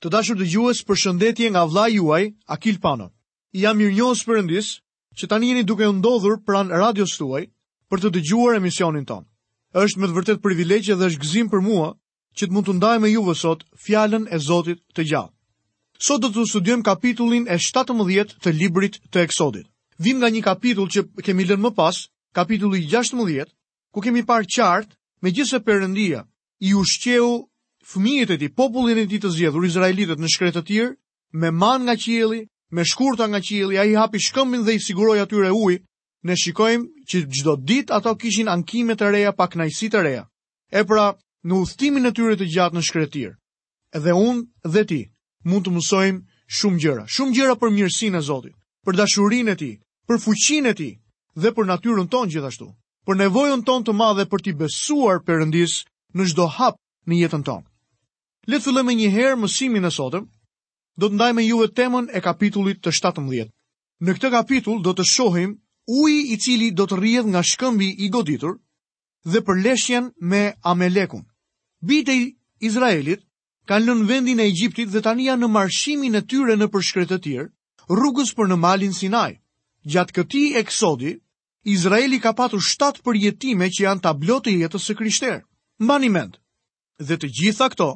Të dashur dëgjues, përshëndetje nga vëllai juaj, Akil Pano. Jam mirënjohës Perëndisë që tani jeni duke u ndodhur pranë radios tuaj për të dëgjuar emisionin tonë. Është me të vërtetë privilegj dhe është gëzim për mua që të mund të ndaj me juve sot fjalën e Zotit të gjallë. Sot do të studiojmë kapitullin e 17 të librit të Eksodit. Vijmë nga një kapitull që kemi lënë më pas, kapitulli 16, ku kemi parë qartë, megjithëse Perëndia i ushqeu fëmijët e tij, popullin e tij të zgjedhur, izraelitët në shkretëtirë, me manë nga qielli, me shkurta nga qielli, ai hapi shkëmbin dhe i siguroi atyre ujë. Ne shikojmë që çdo ditë ato kishin ankime të reja, pakënaqësi të reja. E pra, në udhëtimin e tyre të gjatë në shkretëtirë, Dhe unë dhe ti mund të mësojmë shumë gjëra, shumë gjëra për mirësinë e Zotit, për dashurinë e Tij, për fuqinë e Tij dhe për natyrën tonë gjithashtu, për nevojën tonë të madhe për t'i besuar Perëndisë në çdo hap në jetën tonë. Le të fillojmë menjëherë mësimin e sotëm. Do të ndaj me juve temën e kapitullit të 17. Në këtë kapitull do të shohim uji i cili do të rrjedhë nga shkëmbi i goditur, dhe përleshjen me Amelekun. Bijtë e Izraelit kanë lënë vendin e Egjiptit dhe tani janë në marshimin e tyre nëpër shkretëtirë, rrugës për në malin Sinai. Gjatë këtij eksodi, Izraeli ka patur 7 përjetime që janë tablo të jetës së krishterë. Mbani mend. Dhe të gjitha këto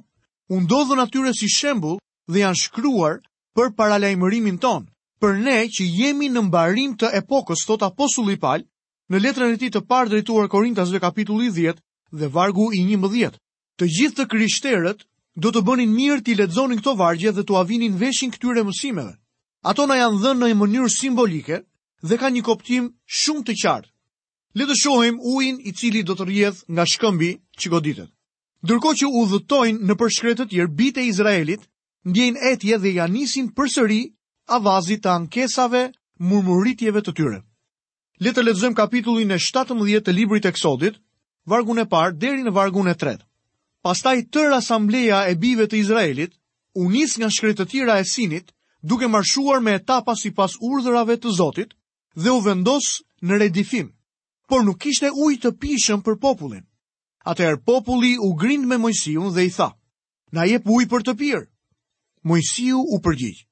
u ndodhën atyre si shembull dhe janë shkruar për paralajmërimin tonë, për ne që jemi në mbarim të epokës, thotë apostulli Pal, në letrën e tij të parë drejtuar Korintasve kapitulli 10 dhe vargu i 11. Të gjithë të krishterët do të bënin mirë t'i lexonin këto vargje dhe t'ua vinin veshin këtyre mësimeve. Ato na janë dhënë në një mënyrë simbolike dhe kanë një kuptim shumë të qartë. Le të shohim ujin i cili do të rrjedhë nga shkëmbi që goditet. Ndërkohë që udhëtojnë nëpër shkretëtirë, bijtë e Izraelit ndiejnë etje dhe ia nisin përsëri avazit të ankesave, murmuritjeve të tyre. Le të lexojmë kapitullin e 17 të librit të Eksodit, vargun e parë deri në vargun e tretë. Pastaj tërë asambleja e bijve të Izraelit u nis nga shkretëtira e Sinit, duke marshuar me etapa sipas urdhërave të Zotit dhe u vendos në Redifim. Por nuk kishte ujë të pijshëm për popullin. Atëherë populli u grind me Mojsiun dhe i tha: "Na jep ujë për të pirë." Mojsiu u përgjigj: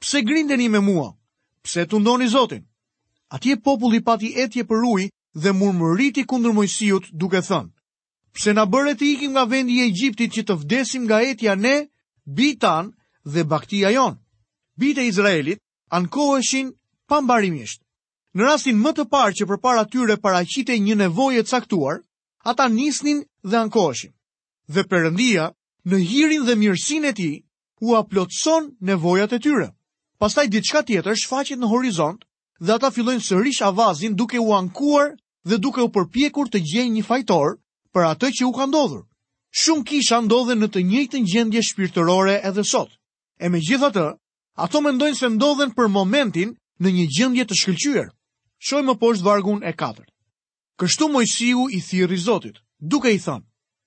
Pse grindeni me mua? Pse tundoni Zotin? Atje populli pati etje për ujë dhe murmuriti kundër Mojsiut duke thënë, Pse na bëre të ikim nga vendi i Egjiptit që të vdesim nga etja ne, bijtë tanë dhe bagëtia jonë? Bijtë e Izraelit ankoheshin pambarimisht. Në rastin më të parë që përpara tyre paraqitej një nevojë e caktuar, ata nisnin dhe ankoheshin. Dhe Perëndia, në hirin dhe mirësinë e tij, ua plotëson nevojat e tyre. Pastaj diçka tjetër shfaqet në horizont dhe ata fillojnë sërish avazin duke u ankuar dhe duke u përpjekur të gjejnë një fajtor për atë që u ka ndodhur. Shumë kisha ndodhen në të njëjtën gjendje shpirtërore edhe sot. E megjithatë, ato mendojnë se ndodhen për momentin në një gjendje të shkëlqyer. Shohim më poshtë vargun e katërt. Kështu Mojsiu i thirri Zotit, duke i thënë,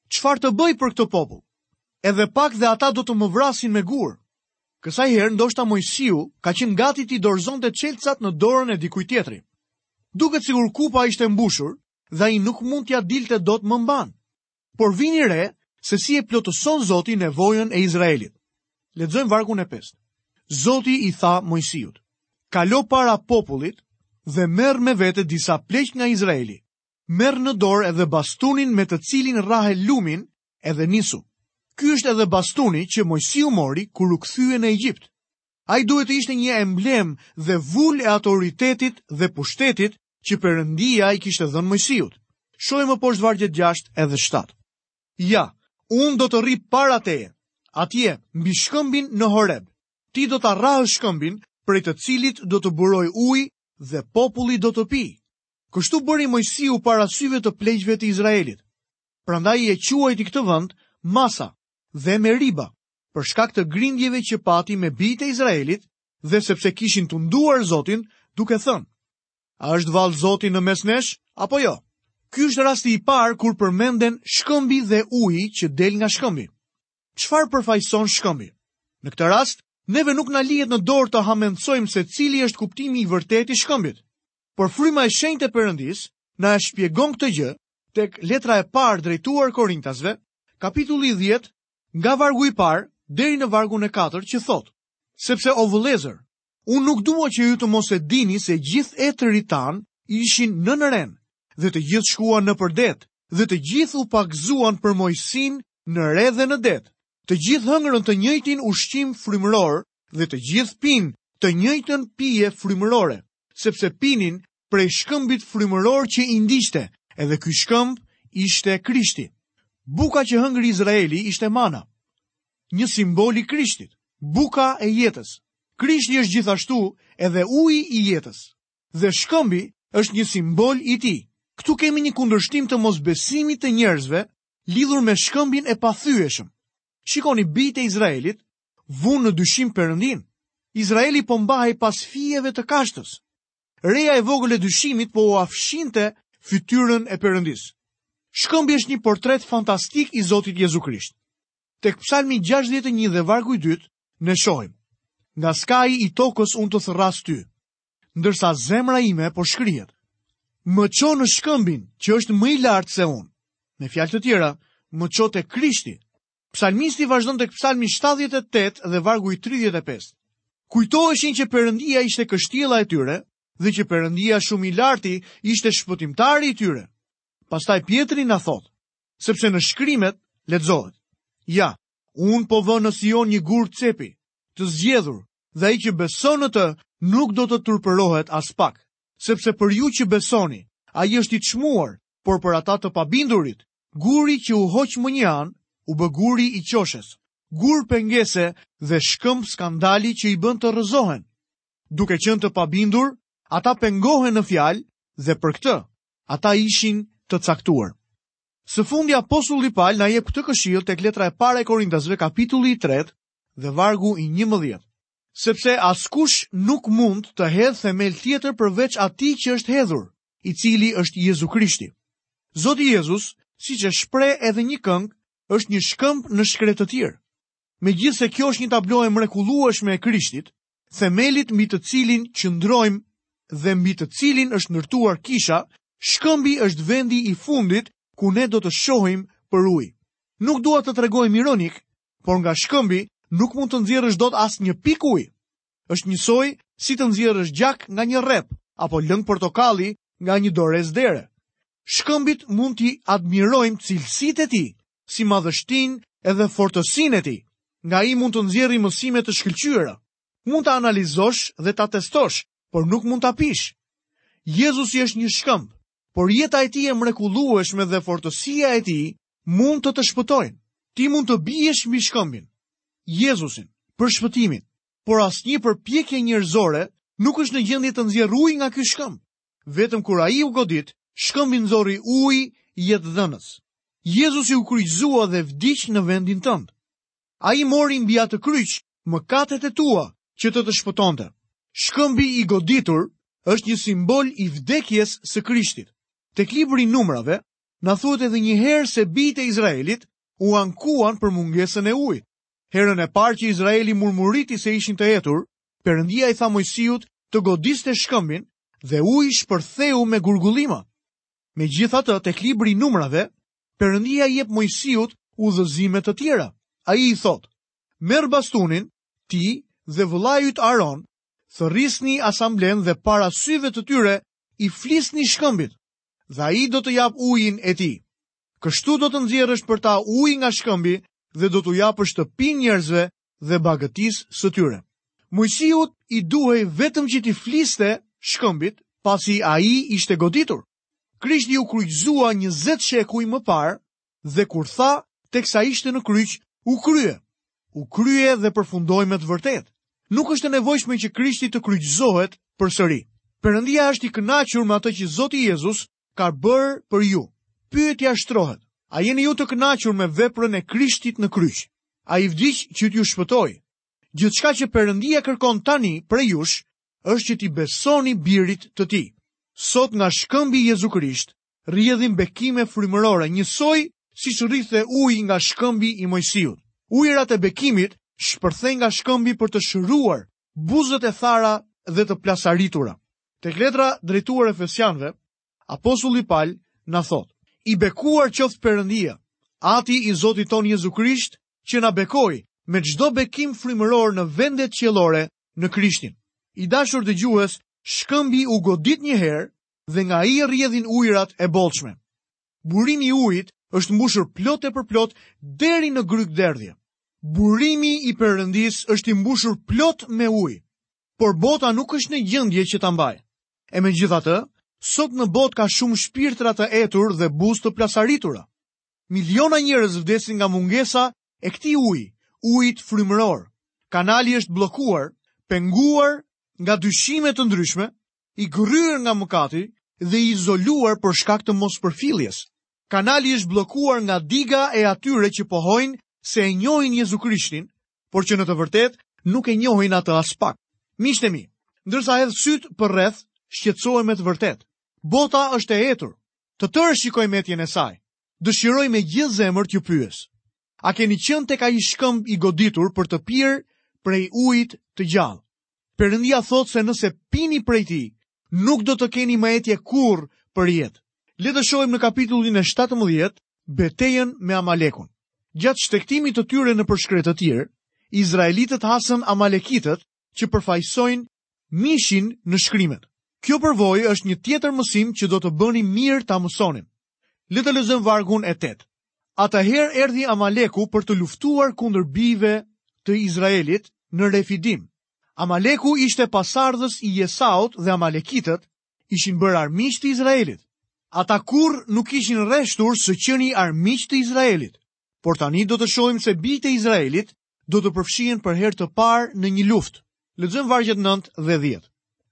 Çfarë të bëj për këtë popull? Edhe pak dhe ata do të më vrasin me gurë. Kësaj herë ndoshta Mojsiu ka qenë gati t'i dorëzonte çelësat në dorën e dikujt tjetri. Duket sikur kupa ishte mbushur dhe ai nuk mund t'ia dilte dot më mbanë. Por vini re se si e plotëson Zoti nevojën e Izraelit. Lexojmë vargun e 5. Zoti i tha Mojsiut: "Kalo para popullit dhe merr me vete disa pleq nga Izraeli. Merr në dorë edhe bastunin me të cilin rrahe lumin edhe nisu. Ky është edhe bastuni që Mojsiu mori kur u kthye në Egjipt. Ai duhet të ishte një emblemë dhe vulë e autoritetit dhe pushtetit që Perëndia i kishte dhënë Mojsiut. Shohim më poshtë vargjet 6 edhe 7. Ja, unë do të rri para teje, atje, mbi shkëmbin në Horeb. Ti do ta rrahësh shkëmbin, prej të cilit do të burojë ujë dhe populli do të pijë. Kështu bëri Mojsiu para syve të pleqve të Izraelit. Prandaj e quajti këtë vend Masa dhe Meriba, për shkak të grindjeve që pati me bijtë e Izraelit dhe sepse kishin tunduar Zotin duke thënë, a është vallë Zoti në mes nesh, apo jo? Ky është rasti i parë kur përmenden shkëmbi dhe uji që del nga shkëmbi. Çfarë përfaqëson shkëmbi? Në këtë rast, neve nuk na lihet në dorë të hamendësojmë se cili është kuptimi i vërtetë i shkëmbit. Por fryma e shenjtë e Perëndisë, na e shpjegon këtë gjë, tek letra e parë drejtuar Korintasve, kapitulli 10, nga vargu i parë, deri në vargun e 4 që thotë, Sepse o vëllezër, unë nuk dua që ju të mos e dini se gjithë etërit tanë ishin nën renë, dhe të gjithë shkuan nëpër det, dhe të gjithë u pagëzuan për Mojsinë në re dhe në det, të gjithë hëngrën të njëjtin ushqim frymëror dhe të gjithë pinë të njëjtën pije frymërore. sepse pinin prej shkëmbit frymëror që i ndiqte, edhe ky shkëmb ishte Krishti. Buka që hëngri Izraeli ishte mana, një simbol i Krishtit, buka e jetës. Krishti është gjithashtu edhe uji i jetës. Dhe shkëmbi është një simbol i tij. Këtu kemi një kundërshtim të mosbesimit të njerëzve lidhur me shkëmbin e pathyeshëm. Shikoni bijtë e Izraelit vunë në dyshim perëndinë. Izraeli po mbahej pas fijeve të kashtës. Reja e vogël e dyshimit po ua fshinte fytyrën e perëndisë. Shkëmbi është një portret fantastik i Zotit Jezu Krisht. Tek psalmi 61 dhe vargu i dytë, ne shohim, nga skaji i tokës unë të thërras ty, ndërsa zemra ime po shkrihet. Më ço në shkëmbin që është më i lartë se unë. Me fjalë të tjera, më ço te Krishti. Psalmisti vazhdon tek Psalmi 78 dhe vargu i 35. Kujtoheshin që Perëndia ishte kështjella e tyre dhe që Perëndia shumë i larti ishte shpëtimtari i tyre. Pastaj Pjetri na thotë, sepse në shkrimet lexohet: Ja, unë po vë në Sion një gur cepi, të zgjedhur, dhe ai që beson në të nuk do të turpërohet aspak, sepse për ju që besoni, ai është i çmuar, por për ata të pabindurit, Guri që u hoq mënjanë, u bë guri i qoshes, gur pengese dhe shkëmb skandali që i bën të rrëzohen. Duke qenë të pabindur, ata pengohen në fjalë dhe për këtë ata ishin të caktuar. Së fundi apostulli Pal na jep këtë këshillë tek letra e parë e Korintasve kapitulli 3 dhe vargu i 11. Sepse askush nuk mund të hedhë themel tjetër përveç atij që është hedhur, i cili është Jezu Krishti. Zoti Jezus, siç e shpreh edhe një këngë, është një shkëmb në shkretëtirë. Megjithëse kjo është një tablo e mrekullueshme e Krishtit, themelit mbi të cilin qëndrojmë dhe mbi të cilin është ndërtuar kisha, shkëmbi është vendi i fundit ku ne do të shohim për ujë. Nuk dua të tregohem ironik, por nga shkëmbi nuk mund të nxjerrësh dot asnjë pikë ujë. Është njësoj si të nxjerrësh gjak nga një rrepë apo lëng portokalli nga një dorezë dere. Shkëmbit mund t'i admirojmë cilësitë e tij, si madhështinë edhe fortësinë e tij, nga ai mund të nxjerrim mësime të shkëlqyera. Mund ta analizosh dhe ta testosh, por nuk mund ta pish. Jezusi është një shkëmb, por jeta e tij e mrekullueshme dhe fortësia e tij mund të të shpëtojnë. Ti mund të biesh mbi shkëmbin, Jezusin, për shpëtimin, por asnjë përpjekje njerëzore nuk është në gjendje të nxjerrë ujë nga ky shkëmb. Vetëm kur ai u godit, shkëmbi nxorri ujë jetëdhënës. Jezusi u kryqëzua dhe vdiq në vendin tënd. Ai mori mbi atë kryq mëkatet e tua që të të shpëtonte. Shkëmbi i goditur është një simbol i vdekjes së Krishtit. Tek libri i Numrave na thuhet edhe një herë se bijtë e Izraelit u ankuan për mungesën e ujit. Herën e parë që Izraeli murmuriti se ishin të etur, Perëndia i tha Moisiut të godiste shkëmbin dhe uji shpërtheu me gurgullima. Megjithatë, tek libri i Numrave Perëndia i jep Moisiut udhëzime të tjera. Ai i thotë, Merr bastunin, ti dhe vëllai yt Aron, thërrisni asamblenë dhe para syve të tyre i flisni shkëmbit, dhe ai do të japë ujin e tij. Kështu do të nxjerrësh për ta ujë nga shkëmbi dhe do t'u japësh të pinë njerëzve dhe bagëtisë së tyre. Moisiut i duhej vetëm që t'i fliste shkëmbit, pasi ai ishte goditur. Krishti u kryqëzua 20 shekuj më parë dhe kur tha teksa ishte në kryq, u krye. U krye dhe përfundoi me të vërtetë. Nuk është e nevojshme që Krishti të kryqëzohet përsëri. Perëndia është i kënaqur me atë që Zoti Jezus ka bërë për ju. Pyetja shtrohet: A jeni ju të kënaqur me veprën e Krishtit në kryq? Ai vdiq që t'ju shpëtojë. Gjithçka që Perëndia kërkon tani prej jush është që t'i besoni birit të tij. Sot nga shkëmbi Jezu Krisht rrjedhin bekime frymërore, njësoj siç rridhte ujë nga shkëmbi i Moisiut. Ujërat e bekimit shpërthejnë nga shkëmbi për të shëruar buzët e thara dhe të plasaritura. Tek letra drejtuar efesianëve, apostulli Pal na thotë, i bekuar qoftë Perëndia, ati i Zotit tonë Jezu Krisht, që na bekoi me çdo bekim frymëror në vendet qiellore në Krishtin. I dashur dëgjues, shkëmbi u godit një herë dhe nga ai rrjedhin ujërat e bollshme. Burimi i ujit është mbushur plot e përplot deri në grykëderdhje. Burimi i Perëndisë është i mbushur plot me ujë, por bota nuk është në gjendje që ta mbajë. E megjithatë, sot në botë ka shumë shpirtra të etur dhe buzë të plasaritura. Miliona njerëz vdesin nga mungesa e këtij uji, ujit frymëror. Kanali është bllokuar, penguar nga dyshime të ndryshme, i gërryer nga mëkati dhe i izoluar për shkak të mospërfilljes. Kanali është bllokuar nga diga e atyre që pohojnë se e njohin Jezu Krishtin, por që në të vërtetë nuk e njohin atë aspak. Miqtë e mi, ndërsa hedh sytë përreth, shqetësohem me të vërtetë. Bota është e etur. Të tërë shikojmë etjen e saj. Dëshiroj me gjithë zemër t'ju pyes. A keni qenë tek ai shkëmb i goditur për të pirë prej ujit të gjallë? Perëndia thotë se nëse pini prej tij, nuk do të keni më etje kurrë për jetë. Le të shohim në kapitullin e 17 betejën me Amalekun. Gjatë shtegtimit të tyre nëpër shkretëtirë, Izraelitët hasën Amalekitët që përfaqësojnë mishin në shkrimet. Kjo përvojë është një tjetër mësim që do të bënim mirë ta mësonim. Le të lexojmë vargun e 8. Atëherë erdhi Amaleku për të luftuar kundër bijve të Izraelit në Refidim. Amaleku ishte pasardhës i Esaut dhe Amalekitët ishin bërë armiq të Izraelit. Ata kurrë nuk ishin reshtur së qeni armiq të Izraelit. Por tani do të shohim se bijtë e Izraelit do të përfshihen për herë të parë në një luftë. Lexojmë vargjet 9 dhe 10.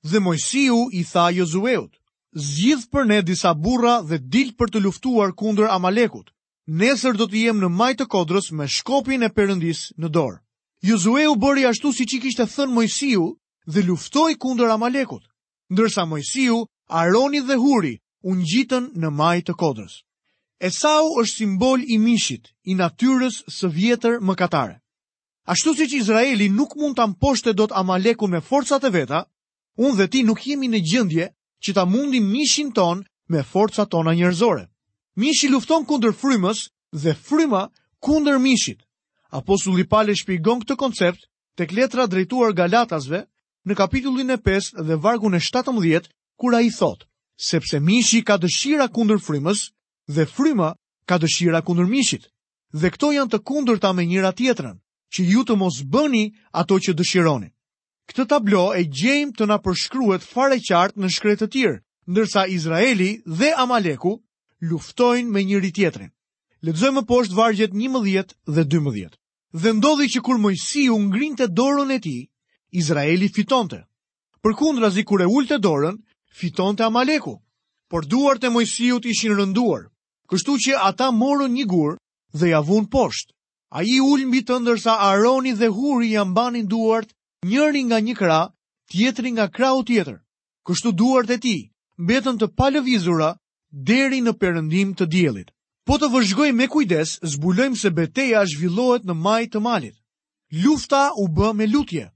Dhe Mojsiu i tha Jozueut: Zgjidh për ne disa burra dhe dil për të luftuar kundër Amalekut. Nesër do të jem në majë të kodrës me shkopin e Perëndisë në dorë. Jozueu bëri ashtu siç i kishte thënë Mojsiu dhe luftoi kundër Amalekut. ndërsa Mojsiu, Aroni dhe Huri u ngjitën në majë të kodrës. Esau është simbol i mishit, i natyrës së vjetër mëkatare. Ashtu siç Izraeli nuk mund ta mposhte dot Amalekun me forcat e veta, unë dhe ti nuk jemi në gjendje që ta mundim mishin tonë me forcat tona njerëzore. Mishi lufton kundër frymës dhe fryma kundër mishit. Apostulli Pal e shpjegon këtë koncept tek letra drejtuar Galatasve, në kapitullin e pestë dhe vargun e shtatëmbëdhjetë, kur ai thotë, sepse mishi ka dëshira kundër frymës dhe fryma ka dëshira kundër mishit, dhe këto janë të kundërta me njëra tjetrën, që ju të mos bëni ato që dëshironi. Këtë tablo e gjejmë të na përshkruhet fare qartë në shkretëtirë, ndërsa Izraeli dhe Amaleku luftojnë me njëri tjetrin. Lexojmë poshtë vargjet 11 dhe 12. Dhe ndodhi që kur Mojsiu ngrinte dorën e tij, Izraeli fitonte. Përkundrazi kur e ulte dorën, fitonte Amaleku. Por duart e Mojsiut ishin rënduar, kështu që ata morën një gur dhe ia vunë poshtë. Ai u ul mbi të ndërsa Aroni dhe Huri ia mbanin duart njëri nga një krah, tjetri nga krahu tjetër. Kështu duart e tij mbetën të palëvizura deri në perëndim të diellit. Po të vëzhgojmë me kujdes, zbulojmë se beteja zhvillohet në majë të malit. Lufta u bë me lutje.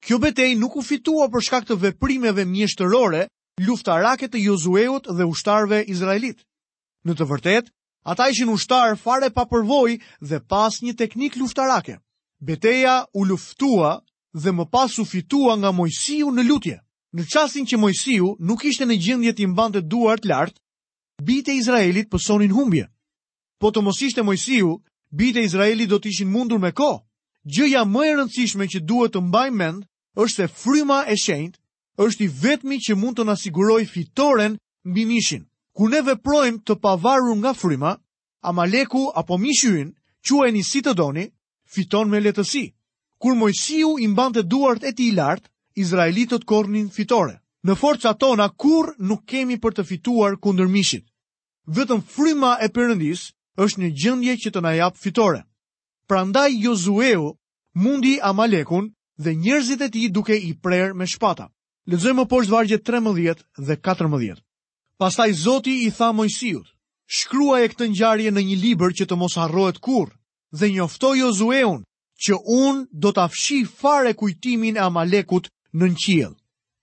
Kjo betejë nuk u fitua për shkak të veprimeve mjeshtërore luftarake të Jozueut dhe ushtarëve izraelitë. Në të vërtetë, ata ishin ushtarë fare pa përvojë dhe pa asnjë teknikë luftarake. Beteja u luftua dhe më pas u fitua nga Mojsiu në lutje. Në çastin që Mojsiu nuk ishte në gjendje t'i mbante duart lart, bijtë e Izraelit pësonin humbje. Po të mos ishte Mojsiu, bijtë e Izraelit do të ishin mundur me kohë. Gjëja më e rëndësishme që duhet të mbajmë mend është se fryma e shenjtë është i vetmi që mund të na sigurojë fitoren mbi mishin. Kur ne veprojmë të pavarur nga fryma, Amaleku apo mishi ynë, quajeni si të doni, fiton me lehtësi. Kur Mojsiu i mbante duart e tij lart, izraelitët korrnin fitore. Në forcat tona kurrë nuk kemi për të fituar kundër mishit. Vetëm fryma e Perëndisë është në gjendje që të na japë fitore. Prandaj Jozueu mundi Amalekun dhe njerëzit e tij duke i prerë me shpata. Lexojmë më poshtë vargjet 13 dhe 14. Pastaj Zoti i tha Mojsiut, Shkruaje këtë ngjarje në një libër që të mos harrohet kurrë dhe njoftoje Jozueun që unë do ta fshij fare kujtimin e Amalekut nën qiell.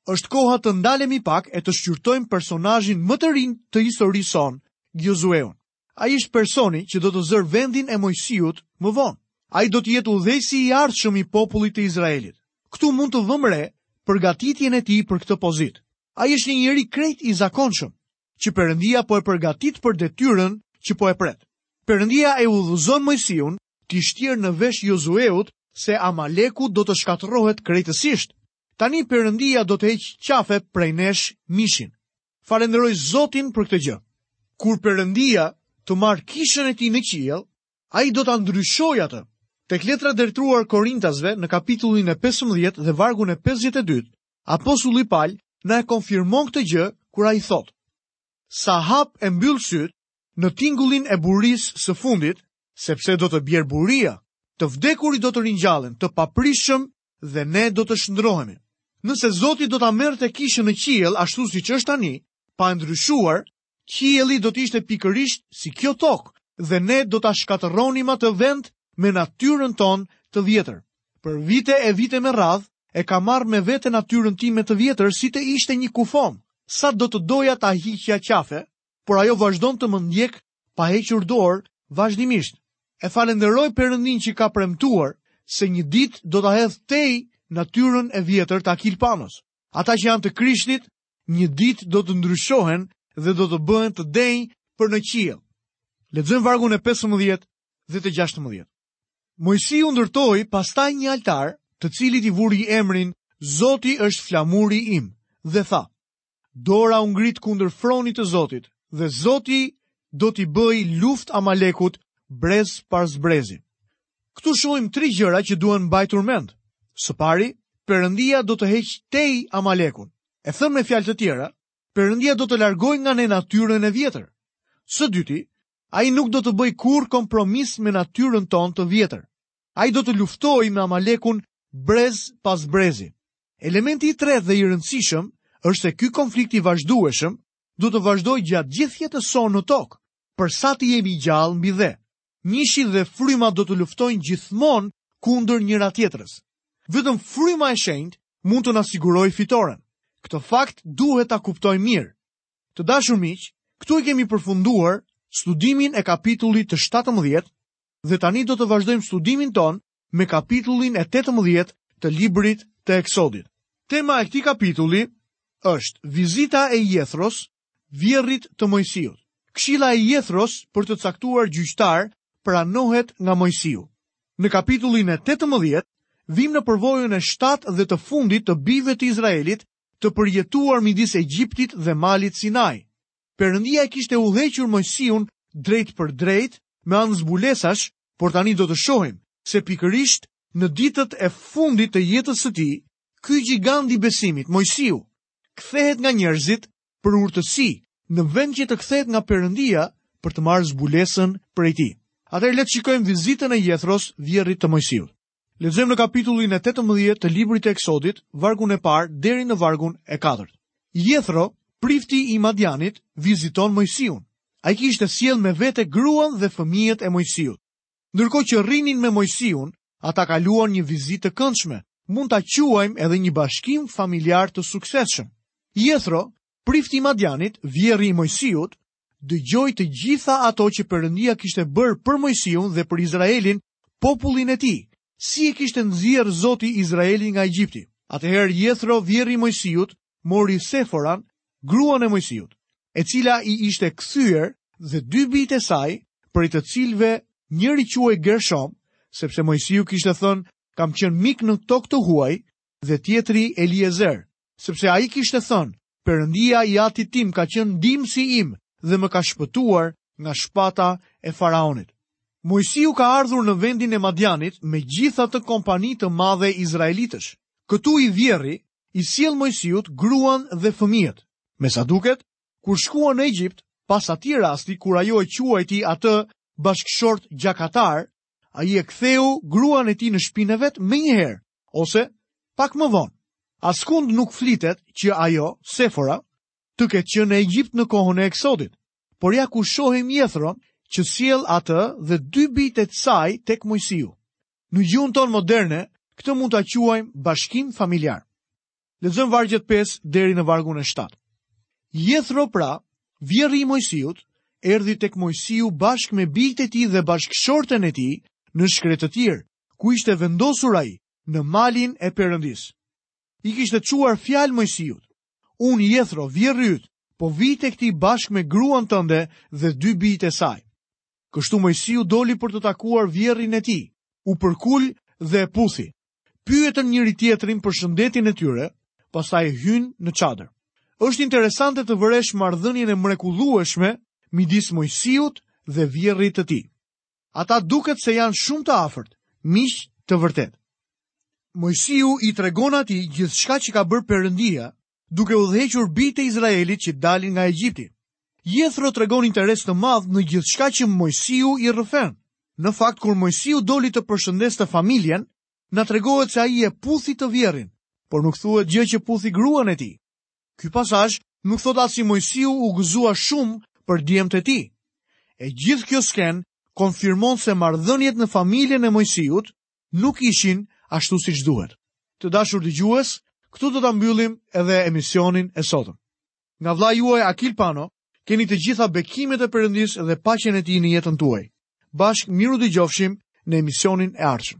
Është koha të ndalemi pak e të shqyrtojmë personazhin më të ri të historisë sonë, Jozueun. Ai është personi që do të zërë vendin e Mojsiut më vonë. Ai do të jetë udhëheqësi i ardhshëm i popullit të Izraelit. Këtu mund të vëmë re përgatitjen e tij për këtë pozitë. Ai është një njeri krejt i zakonshëm, që Perëndia po e përgatit për detyrën që po e pret. Perëndia e udhëzon Mojsiun t'i shtjerë në vesh Jozueut se Amaleku do të shkatërrohet krejtësisht. Tani Perëndia do të heqë qafe prej nesh mishin. Falënderoj Zotin për këtë gjë. Kur Perëndia të marrë kishën e tij në qiell, ai do ta ndryshojë atë. Tek letra drejtuar Korintasve në kapitullin e 15 dhe vargun e 52, apostulli Pal na e konfirmon këtë gjë kur ai thotë: Sa hap e mbyll sytë në tingullin e burisë së fundit, sepse do të bjerë buria, të vdekurit do të ringjallen, të paprishshëm dhe ne do të shndërrohemi. Nëse Zoti do ta merrte kishën në qiell ashtu siç është tani, pa e ndryshuar, qielli do të ishte pikërisht si kjo tokë dhe ne do ta shkatërronim atë vend me natyrën tonë të vjetër. Për vite e vite me radh e kam marrë me vete natyrën time të vjetër si të ishte një kufomë. Sa do të doja ta hiqja qafe, por ajo vazhdon të më ndjek pa hequr dorë vazhdimisht. E falënderoj Perëndinë që ka premtuar se një ditë do ta hedhë tej natyrën e vjetër të Akil Panos. Ata që janë të Krishtit, një ditë do të ndryshohen dhe do të bëhen të denjë për në qiell. Lexojmë vargun e 15 dhe të 16. Mojsiu ndërtoi pastaj një altar, të cilit i vuri emrin Zoti është flamuri im dhe tha: Dora u ngrit kundër fronit të Zotit, dhe Zoti do t'i bëjë luftë Amalekut brez pas brezi. Këtu shohim tri gjëra që duhen mbajtur mend. Së pari, Perëndia do të heqë tej Amalekun. E thënë me fjalë të tjera, Perëndia do të largojë nga ne natyrën e vjetër. Së dyti, ai nuk do të bëjë kurrë kompromis me natyrën tonë të vjetër. Ai do të luftojë me Amalekun brez pas brezi. Elementi i tretë dhe i rëndësishëm është se ky konflikt i vazhdueshëm do të vazhdojë gjatë gjithë jetës sonë në tokë, për sa të jemi gjallë mbi dhe. Mishi dhe fryma do të luftojnë gjithmonë kundër njëra-tjetrës. Vetëm fryma e shenjtë mund të na sigurojë fitoren. Këtë fakt duhet ta kuptojmë mirë. Të dashur miq, këtu e kemi përfunduar studimin e kapitullit të 17 dhe tani do të vazhdojmë studimin tonë me kapitullin e tetëmbëdhjetë të librit të Eksodit. Tema e këtij kapitulli është vizita e Jethros, vjerrit të Mojsiut. Këshilla e Jethros për të caktuar gjyqtarë pranohet nga Mojsiu. Në kapitullin e tetëmbëdhjetë vijmë në përvojën e shtatë dhe të fundit të bijve të Izraelit të përjetuar midis Egjiptit dhe malit Sinai. Perëndia e kishte udhëhequr Mojsiun drejtpërdrejt me anë zbulesash, por tani do të shohim se pikërisht në ditët e fundit të jetës së tij, ky gjigant i besimit, Mojsiu, kthehet nga njerëzit për urtësi, në vend që të kthehet nga Perëndia për të marrë zbulesën prej tij. Atëherë le të shikojmë vizitën e Jethros, vjerrit të Mojsiut. Lexojmë në kapitullin e 18 të librit të Eksodit, vargun e parë deri në vargun e katërt. Jethro, prifti i Madianit, viziton Mojsiun. Ai kishte sjellë me vete gruan dhe fëmijët e Mojsiut. Ndërkohë që rrinin me Mojsiun, ata kaluan një vizitë të këndshme, mund ta quajmë edhe një bashkim familjar të suksesshëm. Jethro, prifti i Madianit, vjerri i Mojsiut, dëgjoi të gjitha ato që Perëndia kishte bërë për Moisiun dhe për Izraelin, popullin e tij, si e kishte nxjerrë Zoti Izraelin nga Egjipti. Atëherë Jethro, vjerri i Moisiut, mori Seforan, gruan e Moisiut, e cila i ishte kthyer dhe dy bijtë e saj, prej të cilëve njëri quhej Gershom, sepse Moisiu kishte thënë, kam qenë mik në tokë të huaj, dhe tjetri Eliezer, sepse ai kishte thënë, Perëndia i atit tim ka qenë ndihmësi im dhe më ka shpëtuar nga shpata e faraonit. Moisiu ka ardhur në vendin e Madianit me gjithë atë kompani të madhe izraelitësh. Këtu i vjerri i sjell Moisiut gruan dhe fëmijët. Me sa duket, kur shkua në Egjipt, pas atij rasti kur ajo e quajti atë bashkëshort gjakatar, ai e ktheu gruan e tij në shpinë e vet menjëherë. Ose, pak më vonë, askund nuk flitet që ajo, Sefora, të ketë qenë në Egjipt në kohën e eksodit, por ja ku shohim Jethron që sjell atë dhe dy bijtë e saj tek Mojsiu. Në gjuhën tonë moderne, këtë mund ta quajmë bashkim familjar. Lexojmë vargjet 5 deri në vargun e 7. Jethro pra, vjerri i Mojsiut, erdhi tek Mojsiu bashkë me bijtë e tij dhe bashkëshorten e tij në shkretëtirë, ku ishte vendosur ai, në malin e perëndisë. I kishte çuar fjalë Moisiut, Unë Jethro, vjerri yt, po vij tek ti bashkë me gruan tënde dhe dy bijtë e saj. Kështu Moisiu doli për të takuar vjerrin e tij, u përkul dhe e puthi. Pyetën njëri-tjetrin për shëndetin e tyre, pastaj hynë në çadër. Është interesante të vëresh marrëdhënien e mrekullueshme midis Moisiut dhe vjerrit të tij. Ata duket se janë shumë të afërt, miq të vërtetë. Moisiu i tregon atij gjithçka që ka bërë Perëndia, duke udhëhequr bijtë e Izraelit që dalin nga Egjipti. Jethro tregon interes të madh në gjithçka që Moisiu i rrëfen. Në fakt kur Moisiu doli të përshëndeste familjen, na tregohet se ai e puthi të vjerrin, por nuk thuhet gjë që puthi gruan e tij. Ky pasazh nuk thotë as se Moisiu u gëzua shumë për djemtë e tij. E gjithë kjo skenë konfirmon se marrëdhëniet në familjen e Moisiut nuk ishin ashtu siç duhet. Të dashur dëgjues, këtu do ta mbyllim edhe emisionin e sotëm. Nga vëllai juaj Akil Pano, keni të gjitha bekimet e Perëndisë dhe paqen e tij në jetën tuaj. Bashkë mirë u dëgjofshim në emisionin e ardhshëm.